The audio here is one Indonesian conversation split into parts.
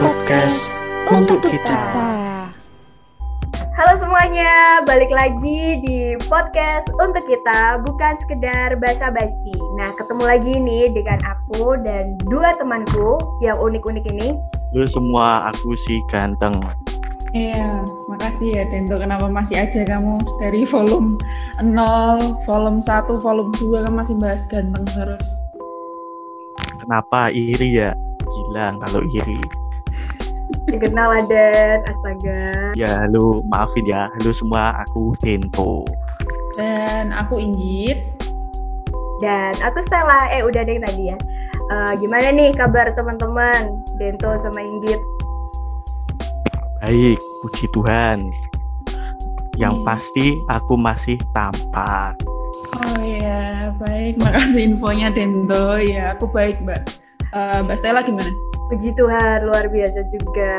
Podcast untuk kita. Halo semuanya, balik lagi di podcast untuk kita, bukan sekedar basa-basi. Nah, ketemu lagi nih dengan aku dan dua temanku yang unik-unik ini. Lu semua aku si ganteng. Iya, makasih ya Dento. Kenapa masih aja kamu dari volume 0, volume 1, volume 2 kan masih bahas ganteng terus. Kenapa iri ya? Gila kalau iri. Dikenal Aden, astaga. Ya lu maafin ya, lu semua aku Dento. Dan aku Inggit. Dan aku Stella, eh udah deh tadi ya. Eh, gimana nih kabar teman-teman? Dento sama Inggit. Baik, puji Tuhan. Yang Hmm. pasti aku masih tampak. Oh iya, baik. Makasih infonya Dento. Ya, aku baik, Mbak. Eh, Mbak Stella gimana? Puji Tuhan, luar biasa juga.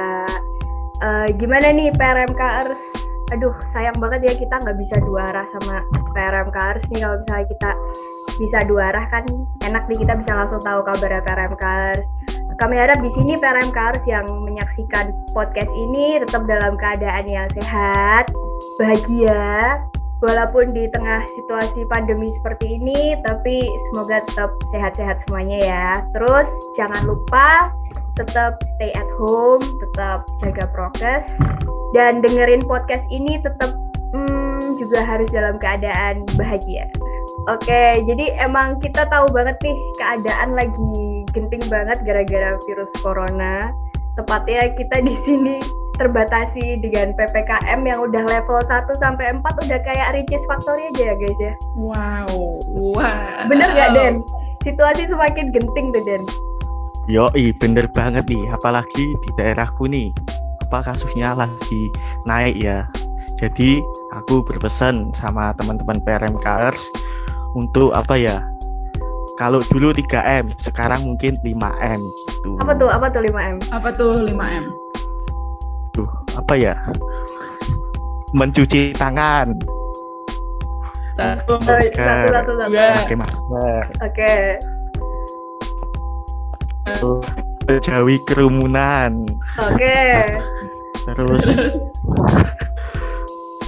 Eh, gimana nih PRMKers? Aduh, sayang banget ya kita nggak bisa dua arah sama PRMKers nih. Kalau misalnya kita bisa dua arah kan enak nih kita bisa langsung tahu kabar PRMKers. Kami harap di sini PRMKers yang menyaksikan podcast ini tetap dalam keadaan yang sehat, bahagia, walaupun di tengah situasi pandemi seperti ini, tapi semoga tetap sehat-sehat semuanya ya. Terus jangan lupa tetap stay at home, tetap jaga prokes, dan dengerin podcast ini tetap hmm, juga harus dalam keadaan bahagia. Oke, jadi emang kita tahu banget nih keadaan lagi genting banget gara-gara virus corona. Tepatnya kita di sini terbatasi dengan PPKM yang udah level 1 sampai 4 udah kayak Ricis Factory aja ya guys ya. Wow. Wow. Bener gak Den? Situasi semakin genting tuh Den. Yoi, bener banget nih. Apalagi di daerahku nih. Apa kasusnya lagi naik ya. Jadi aku berpesan sama teman-teman PRMKers untuk apa ya? Kalau dulu 3M, sekarang mungkin 5M gitu. Apa tuh? Apa tuh 5M? Apa tuh 5M? Apa ya? Mencuci tangan. Dua. pakai masker, Oke. menjauhi kerumunan, Oke. terus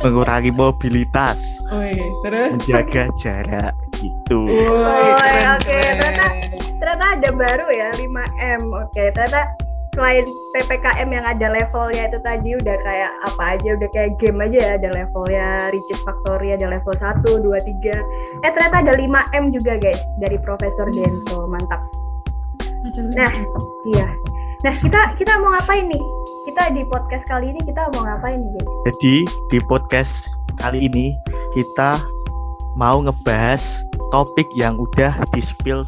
mengurangi mobilitas, Oke, terus? menjaga jarak gitu. Oke. keren. Ternyata- Ternyata ada baru ya 5M. Oke, ternyata selain PPKM yang ada levelnya itu tadi udah kayak apa aja udah kayak game aja ya ada levelnya Riches Factory ada level 1, 2, 3 eh ternyata ada 5M juga guys dari Profesor Dento mantap. Nah, iya. Nah kita kita mau ngapain nih? Kita di podcast kali ini kita mau ngapain nih guys? Jadi di podcast kali ini kita mau ngebahas topik yang udah di-spill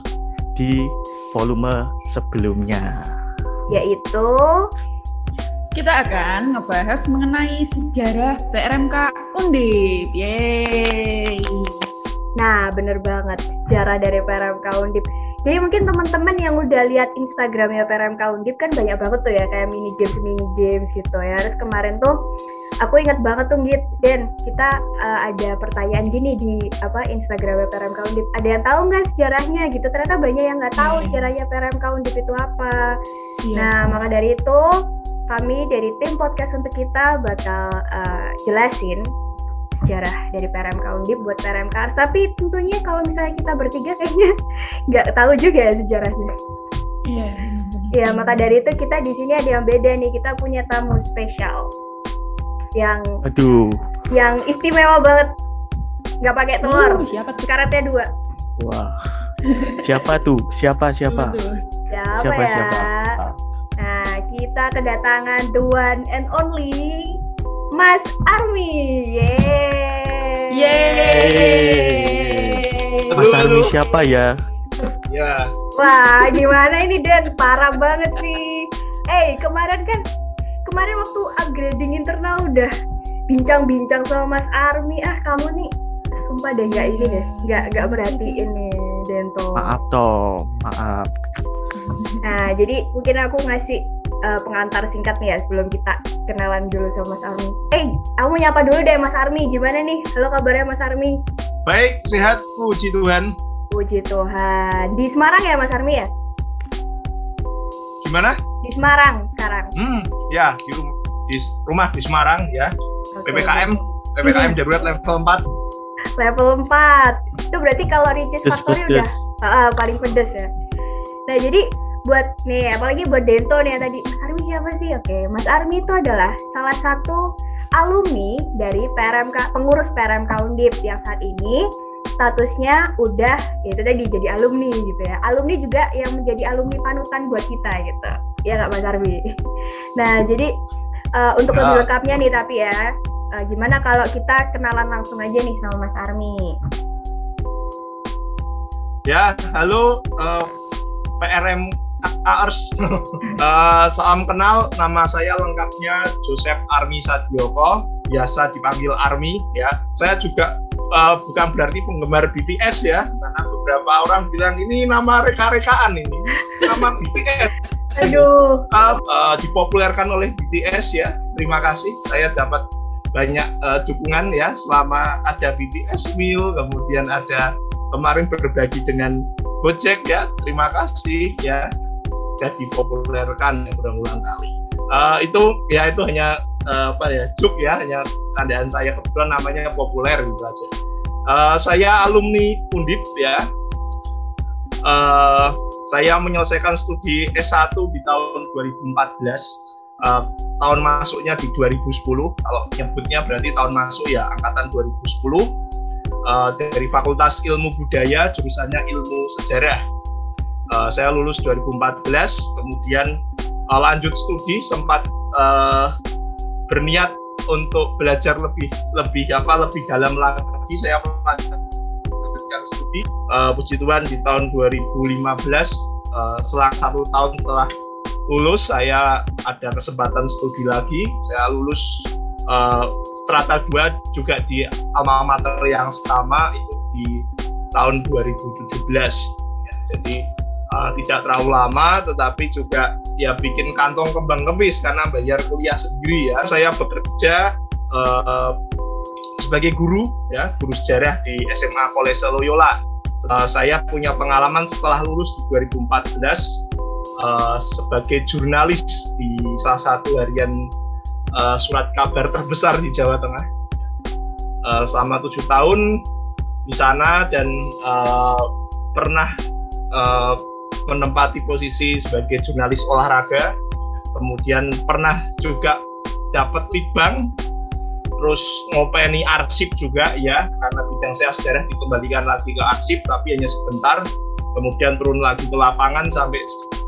di volume sebelumnya. Yaitu kita akan ngebahas mengenai sejarah PRMK Undip. Yeay. Nah, bener banget sejarah dari PRMK Undip. Jadi mungkin teman-teman yang udah lihat Instagramnya PRMK Undip kan banyak banget tuh ya kayak mini games mini games gitu ya. Terus kemarin tuh aku ingat banget tuh Git, Den, kita uh, ada pertanyaan gini di apa Instagramnya PRMK Undip. Ada yang tahu nggak sejarahnya gitu? Ternyata banyak yang nggak tahu Hmm. sejarahnya PRMK Undip itu apa. Iya. Nah, maka dari itu kami dari tim podcast untuk kita bakal uh, jelasin sejarah dari PRMK Undip buat PRMK. Tapi tentunya kalau misalnya kita bertiga kayaknya nggak tahu juga ya sejarahnya. Iya. Ya, maka dari itu kita di sini ada yang beda nih. Kita punya tamu spesial yang Aduh, yang istimewa banget. Nggak pakai telur. Uh, siapa tuh? Karetnya dua. wah. Siapa tuh? Siapa siapa? Siapa, Siapa ya? siapa? Nah, kita kedatangan the one and only Mas Army. Yeay. Yeay. Mas Armi siapa ya? Ya, Wah, gimana ini Dan? Parah banget sih. Eh, kemarin kan kemarin waktu upgrading internal udah bincang-bincang sama Mas Army. Ah, kamu nih sumpah deh nggak ini deh, nggak nggak merhatiin nih Dento. Maaf toh, maaf. Nah, jadi mungkin aku ngasih eh, pengantar singkat nih ya sebelum kita kenalan dulu sama Mas Army. Eh, kamu nyapa dulu deh Mas Army. Gimana nih? Halo kabarnya Mas Army? baik, sehat, puji Tuhan. Puji Tuhan. Di Semarang ya Mas Army ya? Mana? Di Semarang sekarang. Hmm, ya di, rum di rumah di Semarang ya. Oke. PPKM PPKM darurat level 4. Level 4. Itu berarti kalau Ricis Factory udah ah, paling pedes ya. Nah, jadi buat nih apalagi buat Dento nih yang tadi Mas Armi siapa sih? Oke, Mas Armi itu adalah salah satu alumni dari PRMK pengurus PRMK Undip yang saat ini statusnya udah ya itu tadi jadi alumni gitu ya. Alumni juga yang menjadi alumni panutan buat kita gitu. Ya nggak Mas Armi? Nah, jadi eh, untuk Ya. lebih lengkapnya nih tapi ya eh, gimana kalau kita kenalan langsung aja nih sama Mas Armi? Ya, halo eh, PRM ARS. Eh, salam kenal, nama saya lengkapnya Joseph Armi Sadioko, biasa dipanggil Army ya. Saya juga eh, bukan berarti penggemar BTS ya, karena beberapa orang bilang ini nama reka-rekaan ini, nama BTS. Aduh, uh, uh, dipopulerkan oleh BTS ya. Terima kasih saya dapat banyak uh, dukungan ya selama ada BTS Meal, kemudian ada kemarin berbagi dengan Gojek ya. Terima kasih ya sudah dipopulerkan ya berulang kali. Uh, itu ya itu hanya uh, apa ya juk ya hanya candaan saya kebetulan namanya populer gitu aja. Uh, saya alumni Undip ya. Uh, saya menyelesaikan studi S1 di tahun 2014 uh, tahun masuknya di 2010 kalau nyebutnya berarti tahun masuk ya angkatan 2010 uh, dari Fakultas Ilmu Budaya jurusannya Ilmu Sejarah. Uh, saya lulus 2014 kemudian uh, lanjut studi sempat uh, berniat untuk belajar lebih lebih apa lebih dalam lagi saya melanjutkan studi. Uh, puji Tuhan di tahun 2015 uh, selang satu tahun setelah lulus saya ada kesempatan studi lagi. Saya lulus uh, strata 2 juga di alma mater yang sama itu di tahun 2017 ya, jadi uh, tidak terlalu lama tetapi juga ya bikin kantong kembang kempis karena bayar kuliah sendiri ya. Saya bekerja uh, sebagai guru ya guru sejarah di SMA Kolese Loyola. Uh, saya punya pengalaman setelah lulus di 2014 uh, sebagai jurnalis di salah satu harian uh, surat kabar terbesar di Jawa Tengah. Uh, selama tujuh tahun di sana dan uh, pernah uh, menempati posisi sebagai jurnalis olahraga. Kemudian pernah juga dapat litbang terus ngopeni arsip juga ya. Karena bidang saya sejarah dikembalikan lagi ke arsip tapi hanya sebentar. Kemudian turun lagi ke lapangan sampai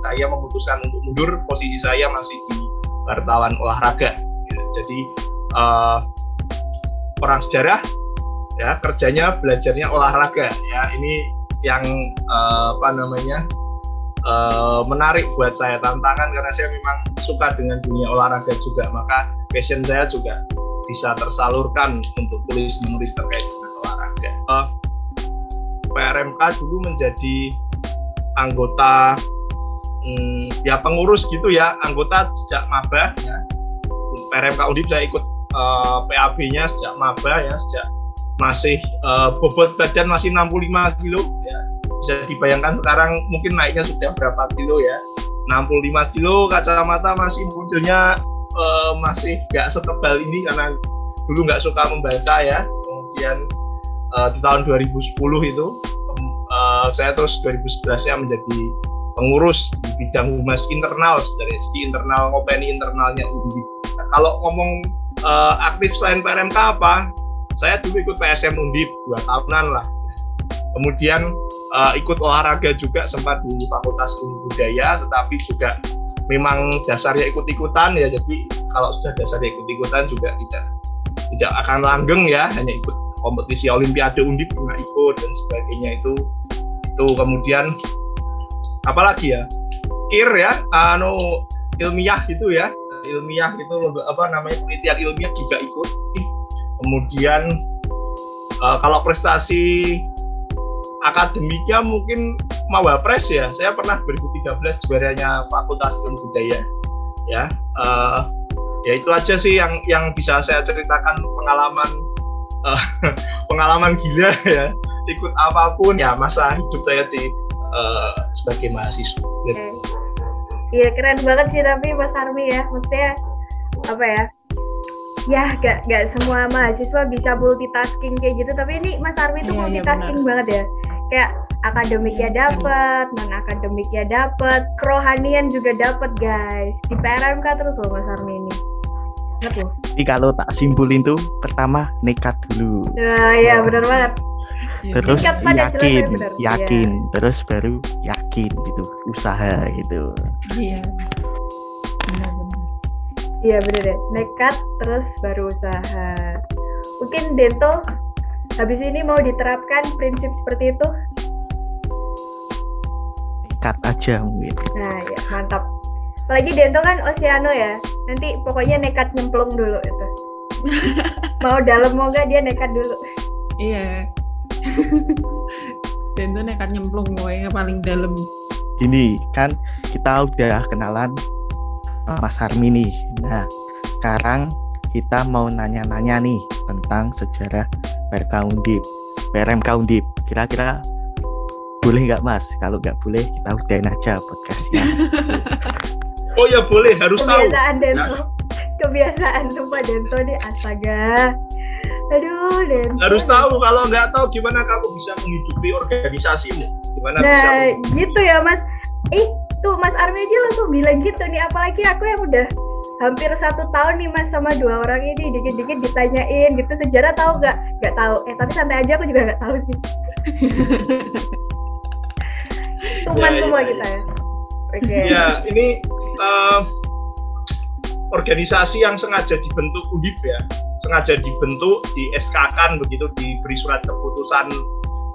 saya memutuskan untuk mundur posisi saya masih di wartawan olahraga. Ya, jadi uh, orang sejarah ya kerjanya belajarnya olahraga ya. Ini yang uh, apa namanya uh, menarik buat saya tantangan karena saya memang suka dengan dunia olahraga juga. Maka passion saya juga bisa tersalurkan untuk tulis menulis terkait dengan olahraga. Uh, PRMK dulu menjadi anggota hmm, ya pengurus gitu ya anggota sejak maba ya. PRMK Undip saya ikut uh, PAB-nya sejak maba ya sejak masih uh, bobot badan masih 65 kilo ya bisa dibayangkan sekarang mungkin naiknya sudah berapa kilo ya 65 kilo kacamata masih munculnya uh, masih nggak setebal ini karena dulu nggak suka membaca ya kemudian uh, di tahun 2010 itu uh, saya terus 2011 nya menjadi pengurus di bidang humas internal sebenarnya di internal ngopeni internalnya Undip. Nah, kalau ngomong uh, aktif selain PRMK apa saya dulu ikut PSM Undip dua tahunan lah kemudian uh, ikut olahraga juga sempat di Fakultas Ilmu Budaya tetapi juga memang dasarnya ikut-ikutan ya jadi kalau sudah dasarnya ikut-ikutan juga tidak tidak akan langgeng ya hanya ikut kompetisi olimpiade undip pernah ikut dan sebagainya itu. Itu kemudian apalagi ya kir ya anu ilmiah gitu ya. Ilmiah itu apa namanya penelitian ilmiah juga ikut. Kemudian uh, kalau prestasi akademiknya mungkin Mawapres ya. Saya pernah 2013 juaranya Fakultas Ilmu Budaya. Ya, uh, ya itu aja sih yang yang bisa saya ceritakan pengalaman uh, pengalaman gila ya. Ikut apa pun ya masa hidup saya di uh, sebagai mahasiswa. Iya keren banget sih tapi Mas Armi ya, maksudnya apa ya? Ya gak, gak semua mahasiswa bisa multitasking kayak gitu, tapi ini Mas Armi tuh Iya, iya, multitasking banget ya. Kayak akademiknya Iya, dapet, non akademiknya dapet, kerohanian juga dapet guys. Di PRMK terus loh Mas Armi ini. Ingat loh. Jadi kalau tak simpulin tuh pertama nekat dulu. Nah, iya benar banget. Iya, Terus Singkat, padat, jelas, yakin, ya, benar. yakin, terus baru yakin gitu, usaha gitu. Iya. Benar-benar. Iya bener deh, nekat terus baru usaha. Mungkin Dento habis ini mau diterapkan prinsip seperti itu. Nekat aja mungkin. Nah ya mantap. Apalagi Dento kan Oceano ya. Nanti pokoknya nekat nyemplung dulu itu. mau dalam mau nggak dia nekat dulu. Iya. Dan tuh nekat nyemplung pokoknya paling dalam. Gini kan kita udah kenalan sama Mas Harmi nih. Nah sekarang kita mau nanya-nanya nih tentang sejarah PRK Undip, PRMK Undip. Kira-kira boleh nggak Mas? Kalau nggak boleh kita udahin aja podcastnya. Oh ya boleh, harus tahu. Kebiasaan Dento. Kebiasaan sumpah Dento nih astaga. Aduh Dento. Harus tahu. Kalau nggak tahu gimana kamu bisa menghidupi organisasimu? Gimana bisa? Nah gitu ya Mas. Ih tuh Mas Armi aja langsung bilang gitu nih. Apalagi aku yang udah hampir satu tahun nih Mas sama dua orang ini dikit-dikit ditanyain gitu sejarah tahu nggak? Nggak tahu. Eh tapi santai aja aku juga nggak tahu sih. Tuman Ya, ya, semua ya. kita ya. Oke. Ya ini eh, organisasi yang sengaja dibentuk Undip ya, sengaja dibentuk, di SK kan begitu diberi surat keputusan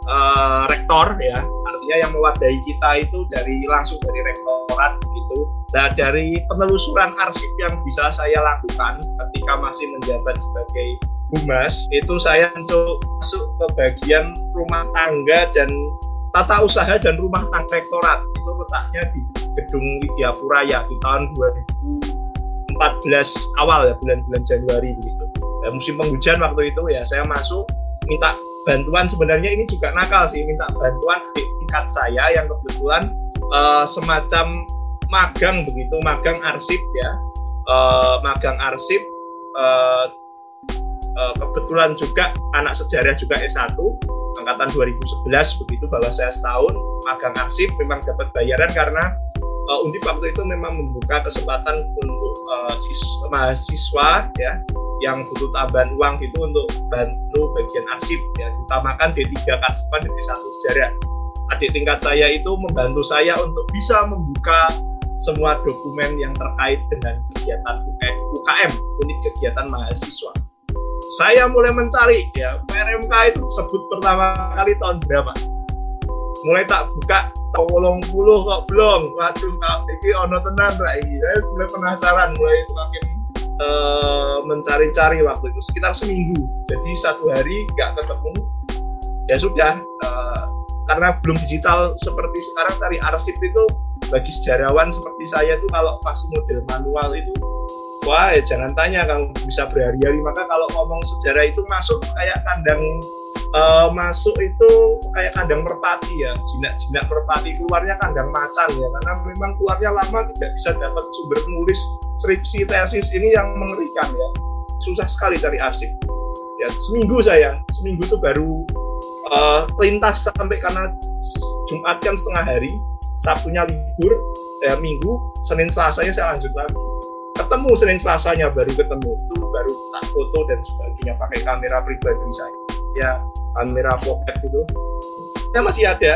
eh, rektor ya, artinya yang mewadahi kita itu dari langsung dari rektorat gitu. Nah dari penelusuran arsip yang bisa saya lakukan ketika masih menjabat sebagai humas itu saya masuk ke bagian rumah tangga dan tata usaha dan rumah tangga rektorat itu letaknya di gedung Widyapura ya di tahun 2014 awal ya bulan-bulan Januari begitu. Ya, musim penghujan waktu itu ya saya masuk minta bantuan. Sebenarnya ini juga nakal sih minta bantuan di tingkat saya yang kebetulan eh, semacam magang begitu magang arsip ya. Eh, magang arsip eh, eh, kebetulan juga anak sejarah juga S1 angkatan 2011 begitu bahwa saya setahun magang arsip memang dapat bayaran karena uh, Undip waktu itu memang membuka kesempatan untuk uh, sis- mahasiswa ya yang butuh tambahan uang gitu untuk bantu bagian arsip ya utamakan D3 Karsipan dan D1 sejarah adik tingkat saya itu membantu saya untuk bisa membuka semua dokumen yang terkait dengan kegiatan UKM unit kegiatan mahasiswa. Saya mulai mencari ya PRMK itu sebut pertama kali tahun berapa mulai tak buka tolong puluh kok belum. Waduh kak ini ono tenan iki. Saya mulai penasaran mulai makin eh, mencari-cari waktu itu. Sekitar seminggu. Jadi satu hari nggak ketemu. Ya sudah eh, karena belum digital seperti sekarang cari arsip itu bagi sejarawan seperti saya itu kalau masih model manual itu wah ya jangan tanya kamu bisa berhari-hari. Maka kalau ngomong sejarah itu masuk kayak kandang eh, masuk itu kayak kandang merpati ya. Jinak-jinak merpati keluarnya kandang macan ya. Karena memang keluarnya lama tidak bisa dapat sumber nulis skripsi tesis ini yang mengerikan ya. Susah sekali cari arsip. Ya seminggu saya. Seminggu itu baru eh, lintas sampai karena Jumat kan setengah hari Sabtunya libur eh, Minggu Senin Selasanya saya lanjut lagi ketemu Senin Selasanya baru ketemu. Itu baru tak foto dan sebagainya pakai kamera pribadi saya. Ya kamera pocket gitu ya masih ada.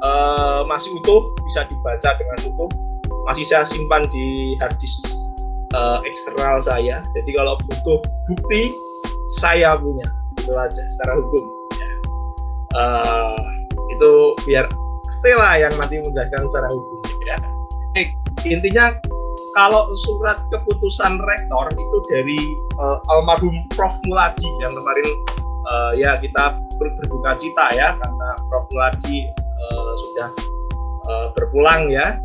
Eh, masih utuh bisa dibaca dengan utuh. Masih saya simpan di hard disk eh, eksternal saya. Jadi kalau butuh bukti saya punya. Itu aja secara hukum. Ya. Eh, itu biar Stella yang nanti menjelaskan secara hukum ya. Intinya kalau surat keputusan rektor itu dari eh, almarhum Prof. Muladi yang kemarin eh, ya kita ber- berduka cita ya karena Prof. Muladi eh, sudah eh, berpulang ya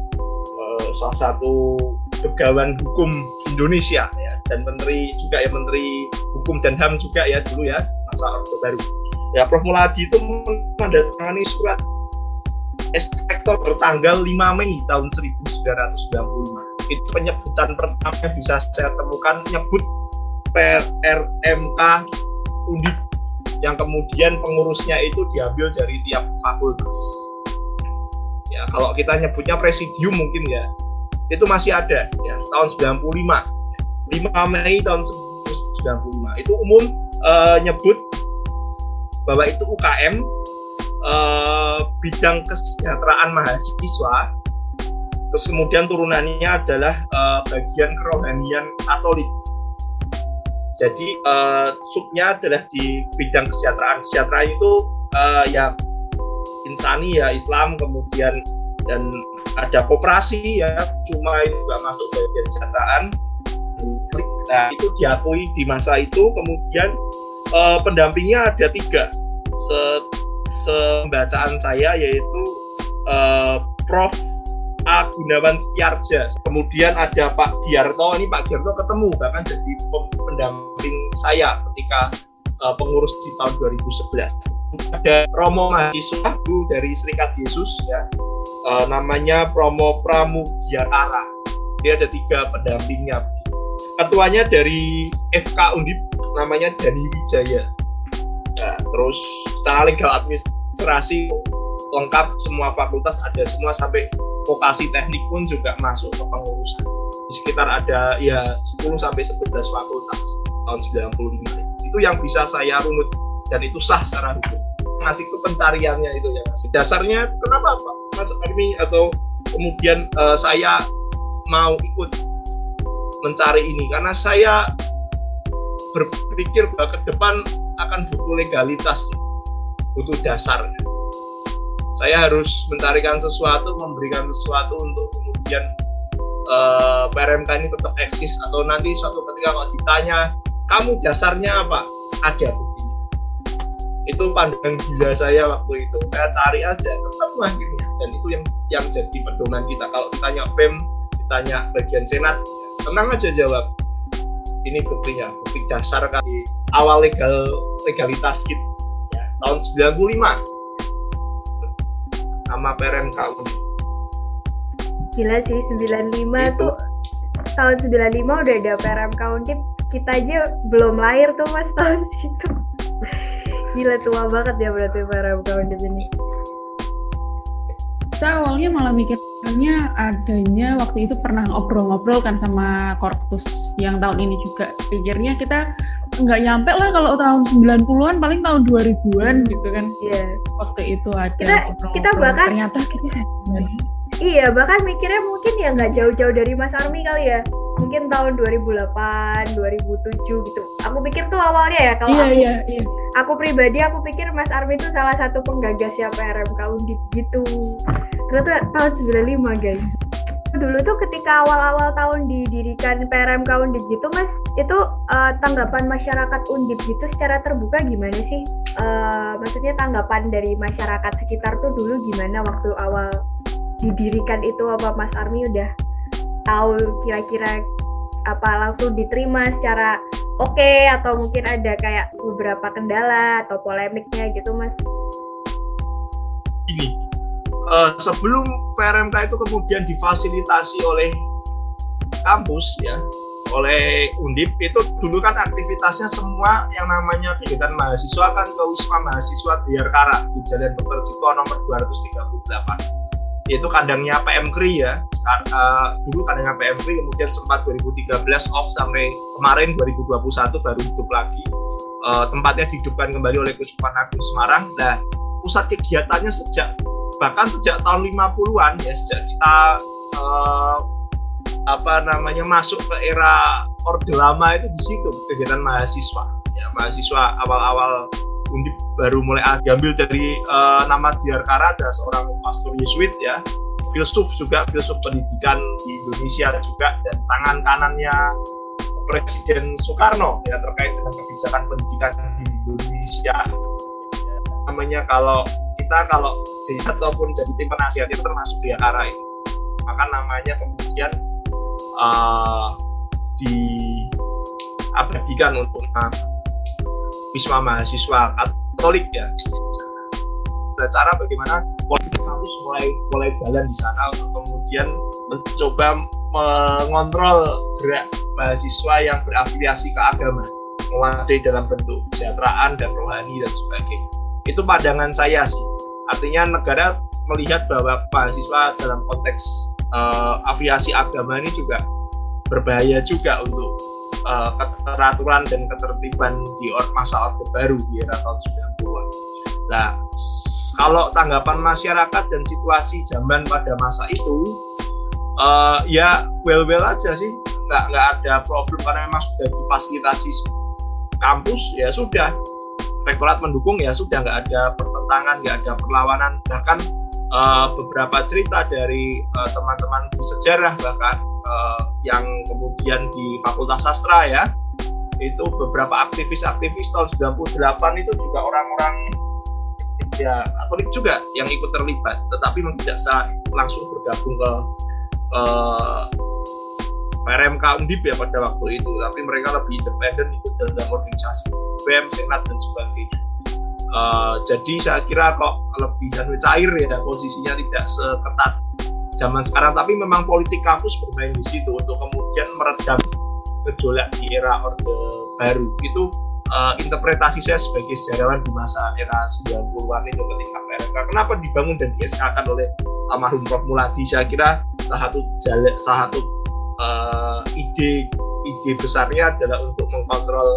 eh, salah satu pegawan hukum Indonesia ya dan menteri juga ya menteri hukum dan ham juga ya dulu ya masa orde baru. Ya Prof. Muladi itu menandatangani surat Ekspektor bertanggal 5 Mei tahun 1995 itu penyebutan pertama yang bisa saya temukan nyebut PRMK Undip yang kemudian pengurusnya itu diambil dari tiap fakultas. Ya, kalau kita nyebutnya presidium mungkin ya, itu masih ada ya tahun 95. 5 Mei tahun 1995 itu umum uh, nyebut bahwa itu UKM uh, bidang kesejahteraan mahasiswa terus kemudian turunannya adalah uh, bagian kerohanian Katolik. Jadi uh, subnya adalah di bidang kesejahteraan. Kesejahteraan itu uh, ya insani ya Islam kemudian dan ada koperasi ya. Cuma itu juga masuk bagian kesejahteraan. Nah itu diakui di masa itu. Kemudian uh, pendampingnya ada tiga. Se sembacaan saya yaitu uh, Prof A Gunawan Setiarja. Kemudian ada Pak Giarto, ini Pak Giarto ketemu bahkan jadi pendamping saya ketika uh, pengurus di tahun 2011. Ada Romo mahasiswa dari Serikat Yesus ya, uh, namanya Promo Pramugyatara. Dia ada tiga pendampingnya. Ketuanya dari FK Undip, namanya Dani Wijaya. Nah, terus secara legal administrasi lengkap semua fakultas ada semua sampai vokasi teknik pun juga masuk ke pengurusan. Di sekitar ada ya 10 sampai 11 fakultas tahun 95 itu yang bisa saya runut dan itu sah secara hukum. Masih itu pencariannya itu ya mas. Dasarnya kenapa Pak Mas Armi atau kemudian uh, saya mau ikut mencari ini? Karena saya berpikir bahwa ke depan akan butuh legalitas butuh dasar. Saya harus mencarikan sesuatu memberikan sesuatu untuk kemudian uh, eh, PRMK ini tetap eksis atau nanti suatu ketika kalau ditanya kamu dasarnya apa? Ada buktinya. Itu pandangan gila saya waktu itu. Saya cari aja tetap akhirnya dan itu yang yang jadi pedoman kita. Kalau ditanya PEM ditanya bagian senat tenang aja jawab. Ini buktinya bukti dasar kali awal legal legalitas kita ya, tahun 95 sama PRMK Gila sih 95 itu. tuh tahun 95 udah ada PRMK Undip kita aja belum lahir tuh mas tahun situ. Gila tua banget ya berarti PRMK Undip ini. Saya awalnya malah mikirnya adanya waktu itu pernah ngobrol-ngobrol kan sama korpus yang tahun ini juga. Pikirnya kita nggak nyampe lah kalau tahun 90-an paling tahun 2000-an gitu kan. Iya. Yeah. waktu itu ada kita, kita bahkan ternyata kita iya bahkan mikirnya mungkin ya nggak jauh-jauh dari Mas Armi kali ya. Mungkin tahun 2008 2007 gitu. Aku pikir tuh awalnya ya kalau iya, aku iya, iya. aku pribadi aku pikir Mas Armi itu salah satu penggagas ya PRMK Undip gitu. Ternyata tahun 95 guys dulu tuh ketika awal-awal tahun didirikan PRMK Undip gitu mas itu uh, tanggapan masyarakat Undip gitu secara terbuka gimana sih? Uh, maksudnya tanggapan dari masyarakat sekitar tuh dulu gimana waktu awal didirikan itu? Apa Mas Armi udah tahu kira-kira apa langsung diterima secara oke okay, atau mungkin ada kayak beberapa kendala atau polemiknya gitu Mas uh, sebelum PRMK itu kemudian difasilitasi oleh kampus ya oleh Undip itu dulu kan aktivitasnya semua yang namanya kegiatan mahasiswa kan ke Wisma Mahasiswa Biarkara di Jalan Dr. Cito nomor 238 itu kandangnya PM Kri ya uh, dulu kandangnya PM Kri kemudian sempat 2013 off sampai kemarin 2021 baru hidup lagi uh, tempatnya dihidupkan kembali oleh Kusuma Agung Semarang nah pusat kegiatannya sejak bahkan sejak tahun 50-an ya sejak kita uh, apa namanya masuk ke era orde lama itu di situ kegiatan mahasiswa. Ya mahasiswa awal-awal undip baru mulai diambil dari uh, nama Diarkara ada seorang pastor Yesuit ya. Filsuf juga filsuf pendidikan di Indonesia juga dan tangan kanannya Presiden Soekarno ya terkait dengan kebijakan pendidikan di Indonesia. Namanya kalau kita kalau jadi ataupun jadi tim penasihat itu termasuk di arah itu maka namanya kemudian uh, diabadikan untuk Wisma Mahasiswa Katolik ya. Cara bagaimana politik kampus mulai mulai jalan di sana untuk kemudian mencoba mengontrol gerak mahasiswa yang berafiliasi ke agama memadai dalam bentuk kesejahteraan dan rohani dan sebagainya itu pandangan saya sih artinya negara melihat bahwa mahasiswa dalam konteks uh, aviasi agama ini juga berbahaya juga untuk uh, keteraturan dan ketertiban di masa Orde Baru di era tahun 90-an. Nah, kalau tanggapan masyarakat dan situasi zaman pada masa itu, uh, ya well-well aja sih, nggak nggak ada problem karena memang sudah difasilitasi kampus, ya sudah. Rektorat mendukung ya sudah nggak ada pertentangan, nggak ada perlawanan, bahkan uh, beberapa cerita dari teman-teman uh, sejarah bahkan uh, yang kemudian di Fakultas Sastra ya itu beberapa aktivis-aktivis tahun 98 itu juga orang-orang ya Katolik juga yang ikut terlibat tetapi memang tidak langsung bergabung ke uh, PRMK Undip ya pada waktu itu tapi mereka lebih independen ikut dalam organisasi BEM, Senat dan sebagainya. Uh, jadi saya kira kok lebih cair ya posisinya tidak seketat zaman sekarang. Tapi memang politik kampus bermain di situ untuk kemudian meredam gejolak di era orde baru. Itu uh, interpretasi saya sebagai sejarawan di masa era 90-an itu ketika PRK kenapa dibangun dan dieskakan oleh almarhum Prof. Muladi? Saya kira salah satu jalan salah satu uh, ide ide besarnya adalah untuk mengkontrol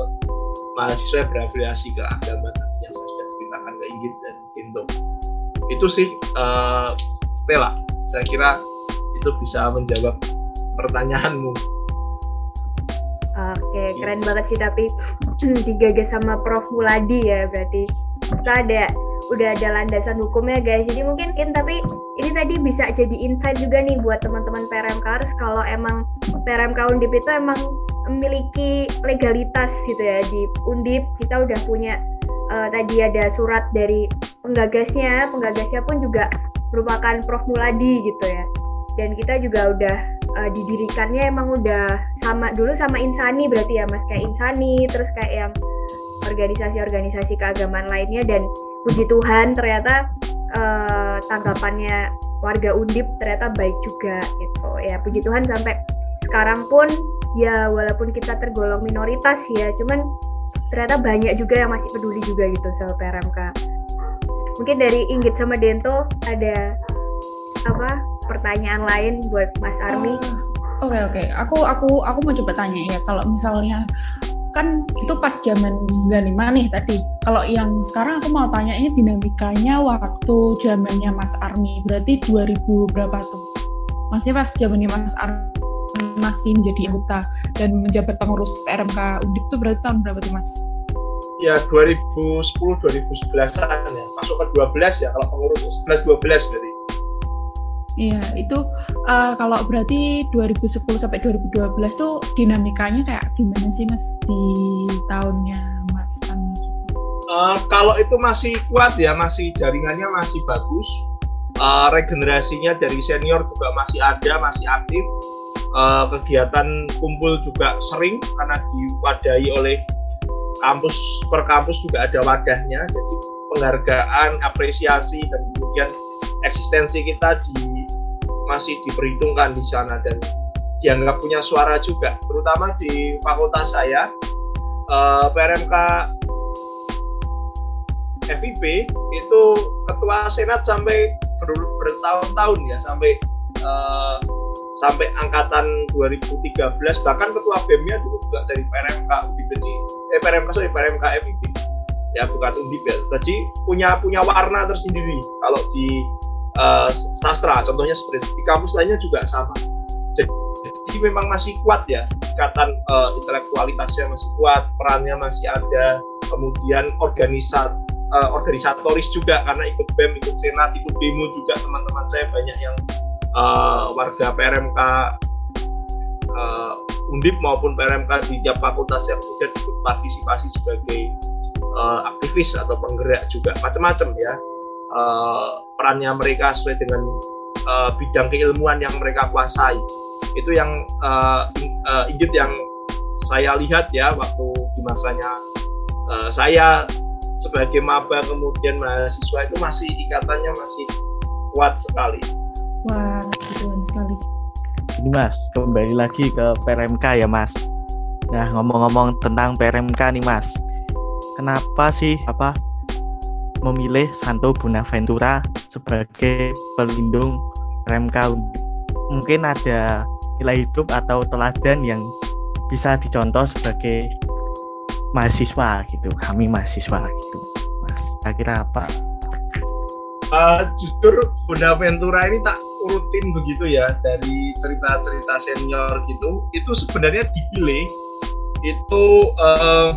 mahasiswa yang berafiliasi ke agama tadi yang saya sudah ceritakan ke Inggit dan Indo itu sih uh, Stella saya kira itu bisa menjawab pertanyaanmu. Oke, keren banget sih tapi digagas sama Prof Muladi ya berarti kita ada udah ada landasan hukumnya guys. Jadi mungkin in, tapi ini tadi bisa jadi insight juga nih buat teman-teman PRMKers kalau emang PRMK Undip itu emang memiliki legalitas gitu ya. Di Undip kita udah punya uh, tadi ada surat dari penggagasnya, penggagasnya pun juga merupakan Prof. Muladi gitu ya. Dan kita juga udah uh, didirikannya emang udah sama dulu sama Insani berarti ya mas. Kayak Insani terus kayak yang organisasi-organisasi keagamaan lainnya dan puji Tuhan ternyata uh, tanggapannya warga Undip ternyata baik juga gitu ya puji Tuhan sampai sekarang pun ya walaupun kita tergolong minoritas ya cuman ternyata banyak juga yang masih peduli juga gitu sama PRMK mungkin dari Inggit sama Dento ada apa pertanyaan lain buat Mas Armi? Oh, oke oke, okay. aku aku aku mau coba tanya ya kalau misalnya kan itu pas zaman 95 nih tadi. Kalau yang sekarang aku mau tanya ini dinamikanya waktu zamannya Mas Armi berarti 2000 berapa tuh? Maksudnya pas zamannya Mas Armi masih menjadi anggota dan menjabat pengurus PRMK Undip itu berarti tahun berapa tuh Mas? ya 2010 2011-an ya masuk ke 12 ya kalau pengurus 11 12 berarti Iya, itu uh, kalau berarti 2010 sampai 2012 tuh dinamikanya kayak gimana sih Mas di tahunnya Mas Tani? Uh, kalau itu masih kuat ya, masih jaringannya masih bagus. Uh, regenerasinya dari senior juga masih ada, masih aktif. Uh, kegiatan kumpul juga sering karena diwadahi oleh kampus per kampus juga ada wadahnya jadi penghargaan apresiasi dan kemudian eksistensi kita di masih diperhitungkan di sana dan dianggap punya suara juga terutama di fakultas saya eh, PRMK FIP itu ketua senat sampai ber bertahun-tahun ya sampai uh, sampai angkatan 2013 bahkan ketua BEM-nya dulu juga dari PRMK UDIP eh PRMK sorry PRMK FIP ya bukan Undip ya jadi punya punya warna tersendiri kalau di uh, sastra. Contohnya seperti di kampus lainnya juga sama. Jadi, memang masih kuat ya ikatan uh, intelektualitasnya masih kuat perannya masih ada. Kemudian organisat uh, organisatoris juga karena ikut BEM ikut senat ikut demo juga teman-teman saya banyak yang uh, warga PRMK uh, Undip maupun PRMK di tiap fakultas yang sudah ikut partisipasi sebagai uh, aktivis atau penggerak juga macam-macam ya uh, perannya mereka sesuai dengan uh, bidang keilmuan yang mereka kuasai itu yang uh, uh, yang saya lihat ya waktu di masanya uh, saya sebagai maba kemudian mahasiswa itu masih ikatannya masih kuat sekali. Wah, keren sekali. Ini Mas, kembali lagi ke PRMK ya Mas. Nah, ngomong-ngomong tentang PRMK nih Mas. Kenapa sih apa memilih Santo Bonaventura sebagai pelindung PRMK Mungkin ada nilai hidup atau teladan yang bisa dicontoh sebagai mahasiswa gitu kami mahasiswa gitu. Mas kira-kira apa? Uh, jujur Bonaventura ini tak urutin begitu ya dari cerita-cerita senior gitu. Itu sebenarnya dipilih itu uh,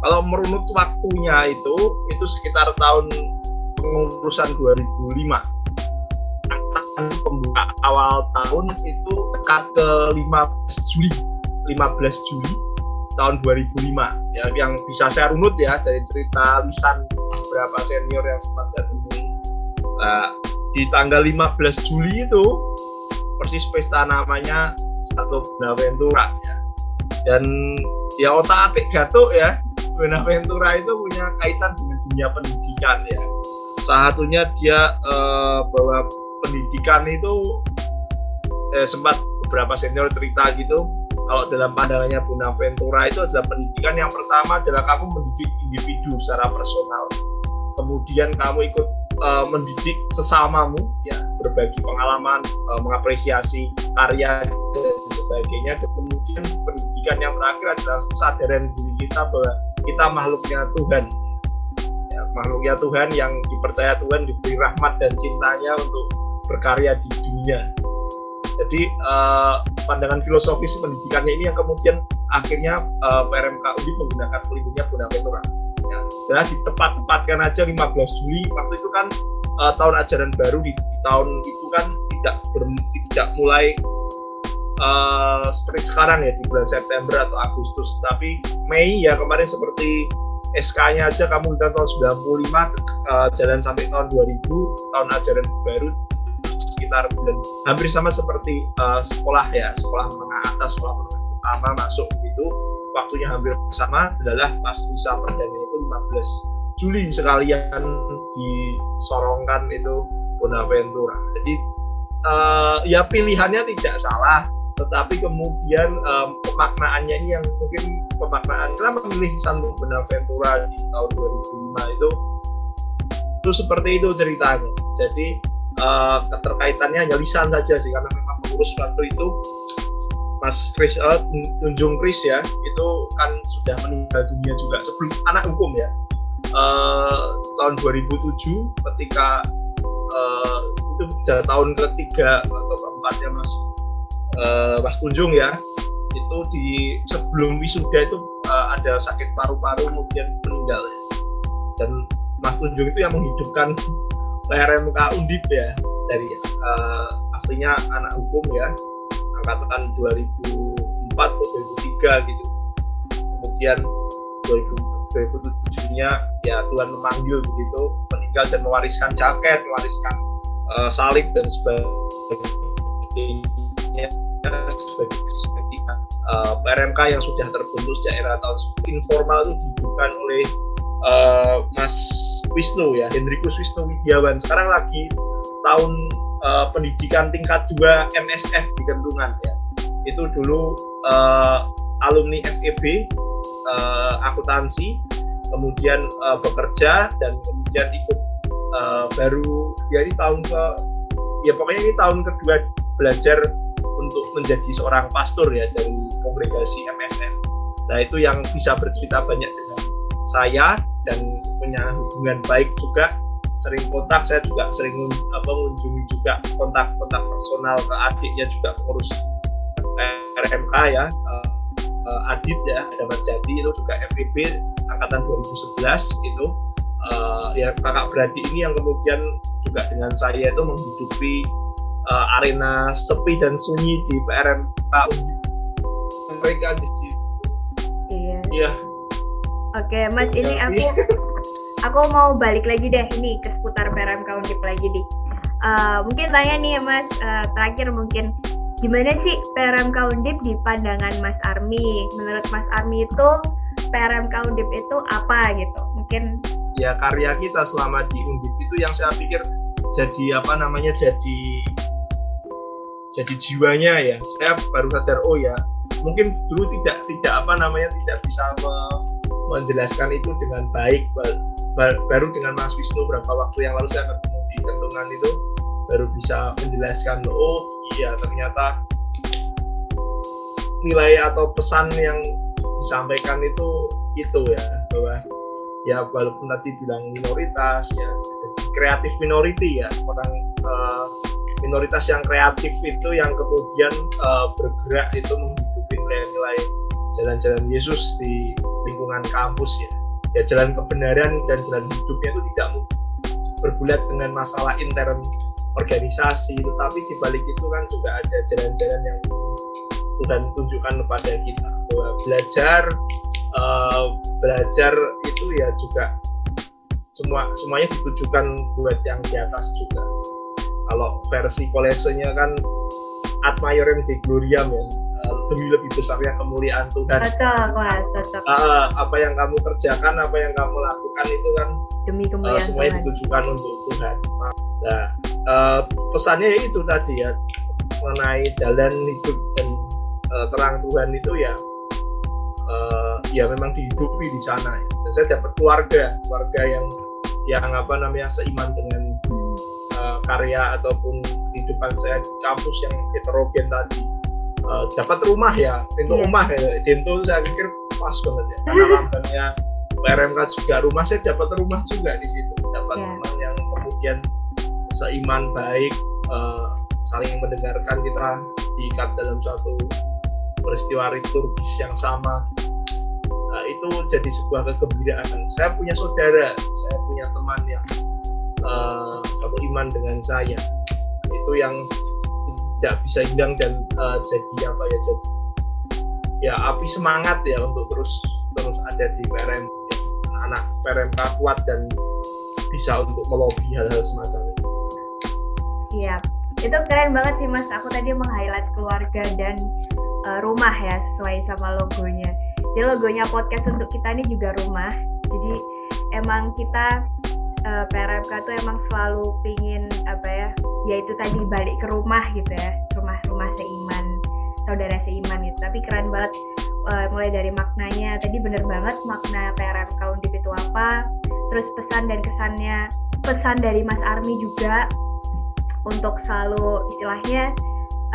kalau merunut waktunya itu itu sekitar tahun pengurusan 2005 pembuka awal tahun itu dekat ke 15 Juli. 15 Juli tahun 2005 ya yang bisa saya runut ya dari cerita lisan beberapa senior yang sempat saya temui. Nah, di tanggal 15 Juli itu persis pesta namanya satu Benaventura ya. dan ya otak atik gatuk ya Benaventura itu punya kaitan dengan dunia pendidikan ya. Salah satunya dia eh, bahwa pendidikan itu eh, sempat beberapa senior cerita gitu kalau dalam pandangannya Bonaventura itu adalah pendidikan yang pertama adalah kamu mendidik individu secara personal. Kemudian kamu ikut uh, mendidik sesamamu ya berbagi pengalaman uh, mengapresiasi karya dan sebagainya. Dan kemudian pendidikan yang terakhir adalah kesadaran diri kita bahwa kita makhluknya Tuhan. Ya, makhluknya Tuhan yang dipercaya Tuhan diberi rahmat dan cintanya untuk berkarya di dunia. Jadi uh, pandangan filosofis pendidikannya ini yang kemudian akhirnya uh, PRMK UI menggunakan pelindungnya Bonaventura. Ya, dan ditepat-tepatkan aja 15 Juli. Waktu itu kan uh, tahun ajaran baru di, di tahun itu kan tidak ber, tidak mulai uh, seperti sekarang ya di bulan September atau Agustus. Tapi Mei ya kemarin seperti SK-nya aja kamu di tahun 95 uh, jalan sampai tahun 2000 tahun ajaran baru sekitar bulan hampir sama seperti uh, sekolah ya sekolah menengah atas sekolah pertama masuk itu waktunya hampir sama adalah pas bisa perdana itu 15 Juli sekalian disorongkan itu Bonaventura. Jadi uh, ya pilihannya tidak salah tetapi kemudian um, pemaknaannya ini yang mungkin pemaknaan kita memilih Santo Bonaventura di tahun 2005 itu? Itu seperti itu ceritanya. Jadi uh, keterkaitannya hanya lisan saja sih karena memang pengurus waktu itu Mas Chris uh, Tunjung Chris ya itu kan sudah meninggal dunia juga sebelum anak hukum ya. Uh, tahun 2007 ketika uh, itu sudah tahun ketiga atau keempatnya Mas uh, Mas Tunjung ya itu di sebelum wisuda itu uh, ada sakit paru-paru kemudian meninggal ya. dan Mas Tunjung itu yang menghidupkan PRMK Undip ya dari uh, aslinya anak hukum ya angkatan 2004 atau 2003 gitu kemudian 2007 nya ya Tuhan memanggil begitu meninggal dan mewariskan jaket mewariskan uh, salib dan sebagainya sebagai uh, PRMK yang sudah terbentuk sejak era tahun informal itu dihidupkan oleh uh, Mas Wisnu ya Hendrikus Wisnu Widiawan sekarang lagi tahun uh, pendidikan tingkat 2 MSF di Kentungan ya. Itu dulu uh, alumni FEB uh, akuntansi kemudian uh, bekerja dan kemudian ikut uh, baru ya tahun ke ya pokoknya ini tahun kedua belajar untuk menjadi seorang pastor ya dari kongregasi MSF nah itu yang bisa bercerita banyak dengan saya dan punya hubungan baik juga. Sering kontak saya juga sering mengunjungi juga kontak-kontak personal ke adiknya juga pengurus RMK ya. Uh, uh, Adit ya ada Jati itu juga FPB angkatan 2011 itu uh, ya kakak beradik ini yang kemudian juga dengan saya itu menghidupi uh, arena sepi dan sunyi di PRMK mereka di situ iya iya Oke, Mas, ini aku aku mau balik lagi deh ini ke seputar PRMK Undip lagi di. Uh, mungkin tanya nih ya Mas, uh, terakhir mungkin gimana sih PRMK Undip di pandangan Mas Armi? Menurut Mas Armi itu PRMK Undip itu apa gitu? Mungkin ya karya kita selama di Undip itu yang saya pikir jadi apa namanya jadi jadi jiwanya ya. Saya baru sadar oh ya mungkin dulu tidak tidak apa namanya tidak bisa me, menjelaskan itu dengan baik. Baru dengan Mas Wisnu beberapa waktu yang lalu saya ketemu di kentungan itu baru bisa menjelaskan oh iya ternyata nilai atau pesan yang disampaikan itu itu ya bahwa ya walaupun tadi bilang minoritas ya kreatif minority ya orang uh, minoritas yang kreatif itu yang kemudian uh, bergerak itu menghidupi nilai-nilai jalan-jalan Yesus di lingkungan kampus ya. Ya jalan kebenaran dan jalan hidupnya itu tidak berbulat dengan masalah intern organisasi tetapi di balik itu kan juga ada jalan-jalan yang Tuhan tunjukkan kepada kita. Bahwa belajar uh, belajar itu ya juga semua semuanya ditujukan buat yang di atas juga kalau versi kolesenya kan ad maiorem de gloriam ya uh, demi lebih besarnya kemuliaan Tuhan cocok mas cocok uh, apa yang kamu kerjakan apa yang kamu lakukan itu kan demi kemuliaan uh, semuanya Tuhan. ditujukan untuk Tuhan nah uh, pesannya itu tadi ya mengenai jalan hidup dan uh, terang Tuhan itu ya uh, ya memang dihidupi di sana ya. dan saya dapat keluarga keluarga yang yang apa namanya seiman dengan uh, karya ataupun kehidupan saya di kampus yang heterogen tadi uh, dapat rumah ya pintu yeah. rumah ya. Dento saya pikir pas banget ya. Karena lambangnya PRMK juga rumah saya dapat rumah juga di situ. Dapat yeah. teman yang kemudian seiman baik uh, saling mendengarkan kita diikat dalam suatu peristiwa liturgis yang sama. Uh, itu jadi sebuah kegembiraan. Saya punya saudara saya punya teman yang uh, satu iman dengan saya itu yang tidak bisa hilang dan uh, jadi apa ya jadi ya api semangat ya untuk terus terus ada di PRM anak PRMK kuat dan bisa untuk melobi hal-hal semacam itu. Iya, itu keren banget sih mas. Aku tadi meng-highlight keluarga dan uh, rumah ya sesuai sama logonya. Jadi logonya podcast untuk kita ini juga rumah. Jadi emang kita uh, eh, PRMK tuh emang selalu pingin apa ya, yaitu tadi balik ke rumah gitu ya, rumah-rumah seiman, saudara seiman gitu. Tapi keren banget uh, mulai dari maknanya. Tadi bener banget makna PRMK Undip itu apa, terus pesan dan kesannya, pesan dari Mas Armi juga untuk selalu istilahnya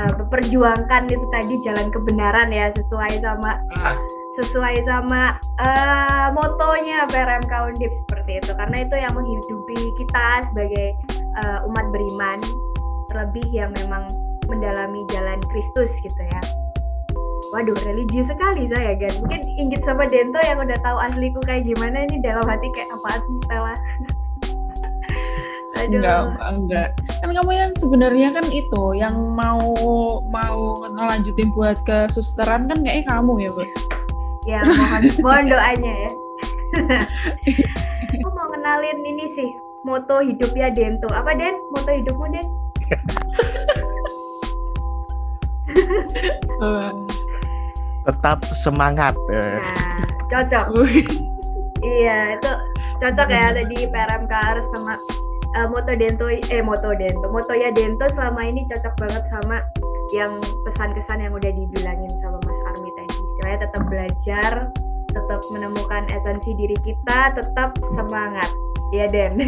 uh, memperjuangkan itu tadi jalan kebenaran ya sesuai sama ah. Sesuai sama uh, motonya PRMK Undip seperti itu karena itu yang menghidupi kita sebagai uh, umat beriman terlebih yang memang mendalami jalan Kristus gitu ya. Waduh, religius sekali saya kan. Mungkin inggit sama Dento yang udah tahu asliku kayak gimana ini dalam hati kayak apa sih Stella? Aduh. Enggak, enggak. Kan kamu yang sebenarnya kan itu yang mau mau ngelanjutin buat ke susteran kan kayaknya kamu ya, Bu. Ya, mohon, mohon doanya ya. Aku mau kenalin ini sih, moto hidup ya Dento. Apa Den? Moto hidupmu Den? Tetap semangat. Nah, cocok. iya, itu cocok ya tadi PRMK sama uh, moto Dento eh moto Dento moto ya Dento selama ini cocok banget sama yang pesan-kesan yang udah dibilangin istilahnya tetap belajar tetap menemukan esensi diri kita tetap semangat ya Den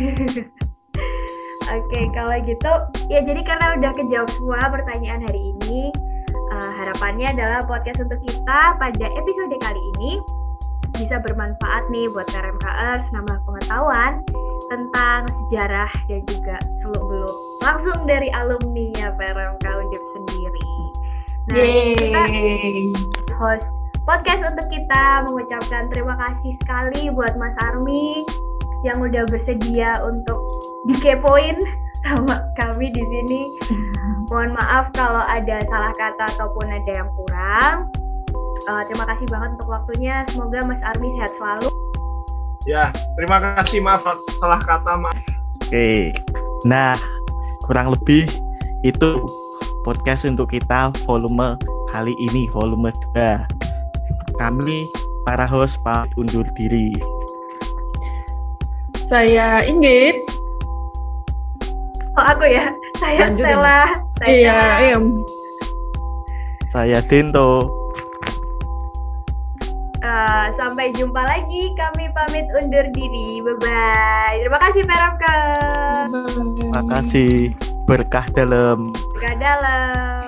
Oke, okay, kalau gitu ya jadi karena udah kejawab semua pertanyaan hari ini, uh, harapannya adalah podcast untuk kita pada episode kali ini bisa bermanfaat nih buat KRMKers, nama pengetahuan tentang sejarah dan juga seluk beluk langsung dari alumni-nya PRMK Undip sendiri. Nah, Yeay. kita host podcast untuk kita mengucapkan terima kasih sekali buat Mas Armi yang udah bersedia untuk dikepoin sama kami di sini. Mohon maaf kalau ada salah kata ataupun ada yang kurang. Uh, terima kasih banget untuk waktunya. Semoga Mas Armi sehat selalu. Ya, terima kasih maaf salah kata maaf. Oke. Nah, kurang lebih itu podcast untuk kita volume kali ini volume 2. Kami para host pamit undur diri. Saya Inggit. Oh aku ya, saya Lanjutin. Stella. Saya Iya, em. Saya Dento. Eh, sampai jumpa lagi. Kami pamit undur diri. Bye bye. Terima kasih Peramka. Terima kasih berkah dalam. Ke dalam.